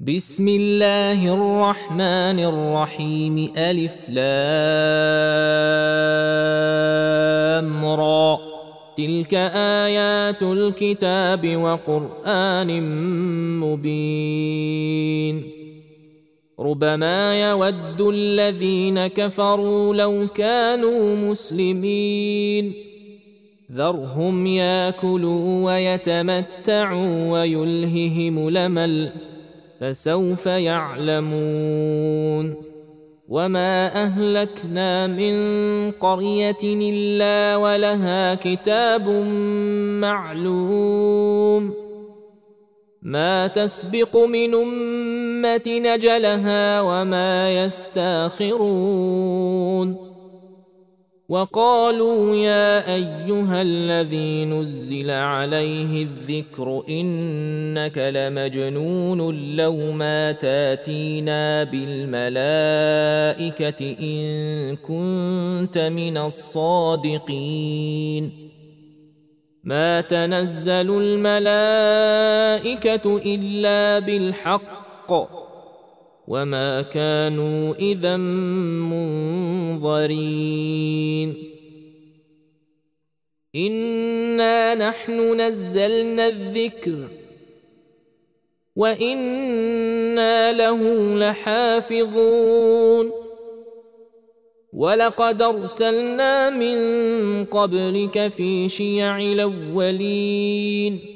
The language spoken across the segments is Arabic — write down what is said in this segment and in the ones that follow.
بسم الله الرحمن الرحيم. ألف لام را. تلك آيات الكتاب وقرآن مبين. ربما يود الذين كفروا لو كانوا مسلمين. ذرهم ياكلوا ويتمتعوا ويلههم لمل. فسوف يعلمون. وما اهلكنا من قريه الا ولها كتاب معلوم. ما تسبق من امه نجلها وما يستاخرون. وقالوا يا أيها الذي نزل عليه الذكر إنك لمجنون لو ما تاتينا بالملائكة إن كنت من الصادقين. ما تنزل الملائكة إلا بالحق. وما كانوا اذا منظرين انا نحن نزلنا الذكر وأنا له لحافظون ولقد ارسلنا من قبلك في شيع الاولين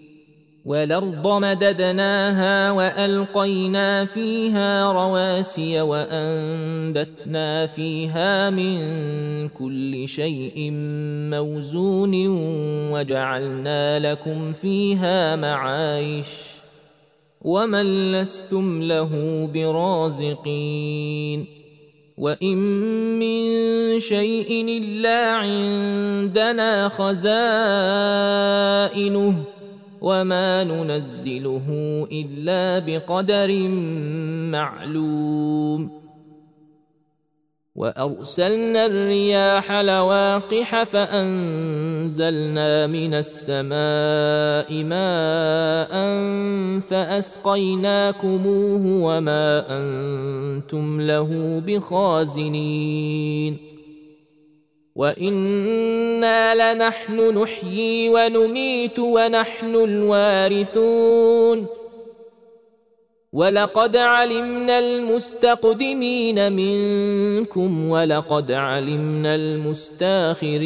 والأرض مددناها وألقينا فيها رواسي وأنبتنا فيها من كل شيء موزون وجعلنا لكم فيها معايش ومن لستم له برازقين وإن من شيء إلا عندنا خزائنه وما ننزله الا بقدر معلوم وارسلنا الرياح لواقح فانزلنا من السماء ماء فاسقيناكموه وما أنتم له بخازنين وأنا لنحن نحيي ونميت ونحن الوارثون ولقد علمنا المستقدمين منكم ولقد علمنا المستاخرين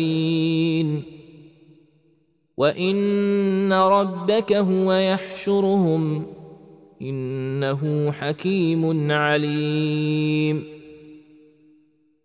وان ربك هو يحشرهم انه حكيم عليم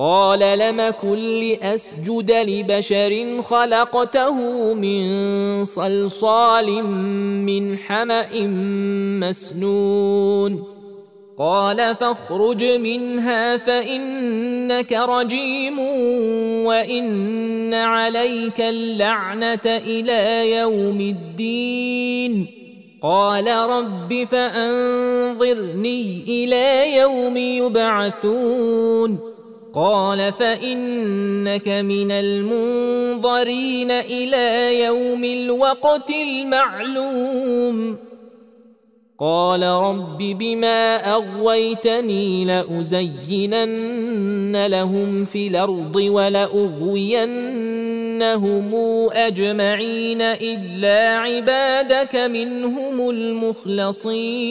قال لم كن لاسجد لبشر خلقته من صلصال من حمأ مسنون. قال فاخرج منها فإنك رجيم وإن عليك اللعنة إلى يوم الدين. قال رب فأنظرني إلى يوم يبعثون. قال فإنك من المنظرين إلى يوم الوقت المعلوم. قال رب بما أغويتني لأزينن لهم في الأرض ولأغوينهم أجمعين إلا عبادك منهم المخلصين.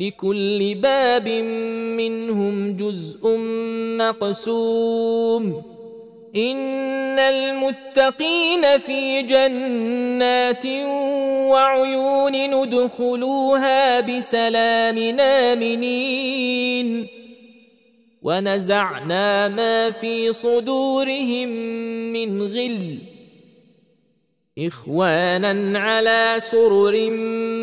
لكل باب منهم جزء مقسوم. إن المتقين في جنات وعيون ندخلوها بسلام آمنين. ونزعنا ما في صدورهم من غل. إخوانا على سرر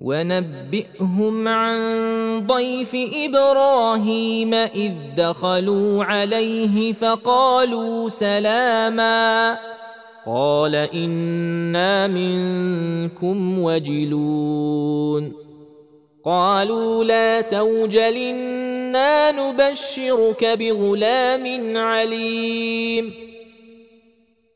ونبئهم عن ضيف إبراهيم إذ دخلوا عليه فقالوا سلاما. قال إنا منكم وجلون. قالوا لا توجل أنا نبشرك بغلام عليم.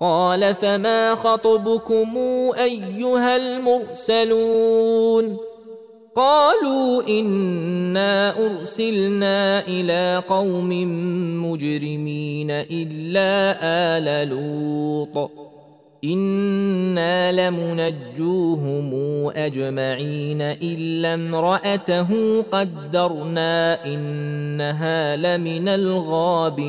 قال فما خطبكم أيها المرسلون قالوا إنا أرسلنا إلى قوم مجرمين إلا آل لوط إنا لمنجوهم أجمعين إلا امرأته قدرنا إنها لمن الغابرين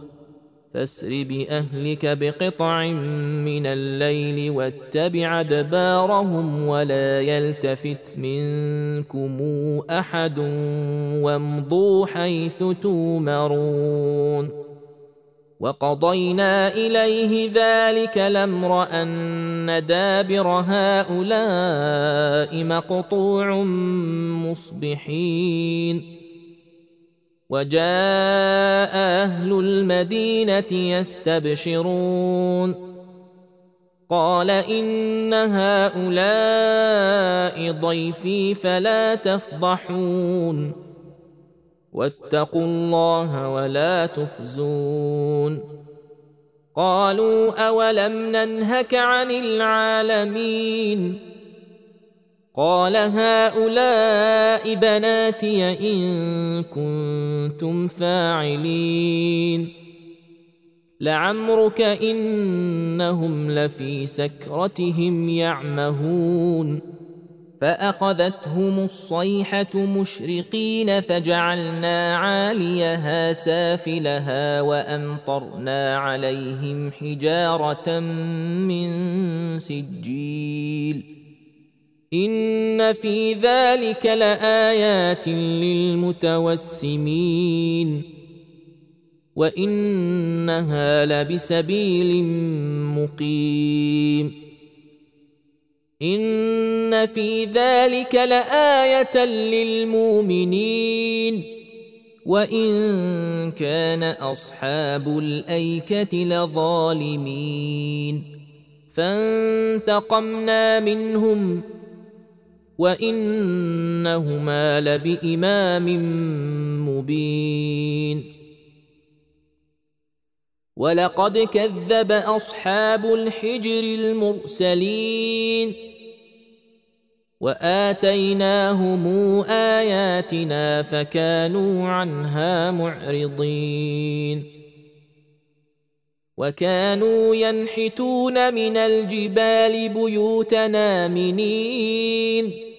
فاسر بأهلك بقطع من الليل واتبع ادبارهم ولا يلتفت منكم أحد وامضوا حيث تومرون وقضينا إليه ذلك الأمر أن دابر هؤلاء مقطوع مصبحين. وجاء أهل المدينة يستبشرون. قال إن هؤلاء ضيفي فلا تفضحون. واتقوا الله ولا تخزون. قالوا أولم ننهك عن العالمين؟ قال هؤلاء بناتي إن كنتم فاعلين. لعمرك إنهم لفي سكرتهم يعمهون. فأخذتهم الصيحة مشرقين فجعلنا عاليها سافلها وأمطرنا عليهم حجارة من سجيل. ان في ذلك لايات للمتوسمين وانها لبسبيل مقيم ان في ذلك لايه للمؤمنين وان كان اصحاب الايكه لظالمين فانتقمنا منهم وإنهما لبإمام مبين. ولقد كذب أصحاب الحجر المرسلين. وآتيناهم آياتنا فكانوا عنها معرضين. وكانوا ينحتون من الجبال بيوتنا امنين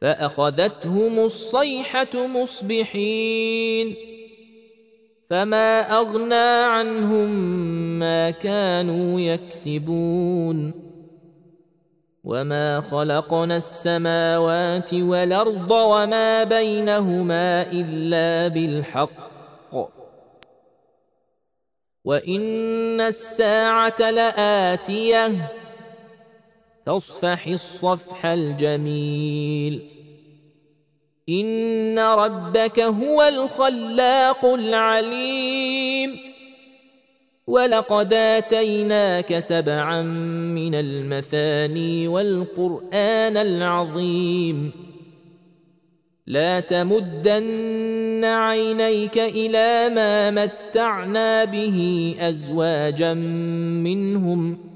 فأخذتهم الصيحة مصبحين فما أغنى عنهم ما كانوا يكسبون وما خلقنا السماوات والأرض وما بينهما إلا بالحق وإن الساعة لآتية فاصفح الصفح الجميل. إن ربك هو الخلاق العليم. ولقد آتيناك سبعا من المثاني والقرآن العظيم. لا تمدن عينيك إلى ما متعنا به أزواجا منهم.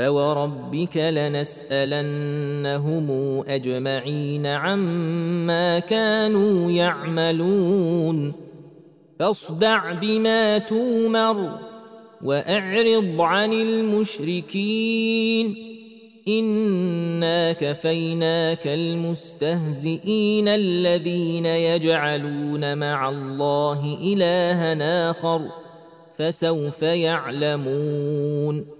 فوربك لنسالنهم اجمعين عما كانوا يعملون فاصدع بما تومر واعرض عن المشركين انا كفيناك المستهزئين الذين يجعلون مع الله الها اخر فسوف يعلمون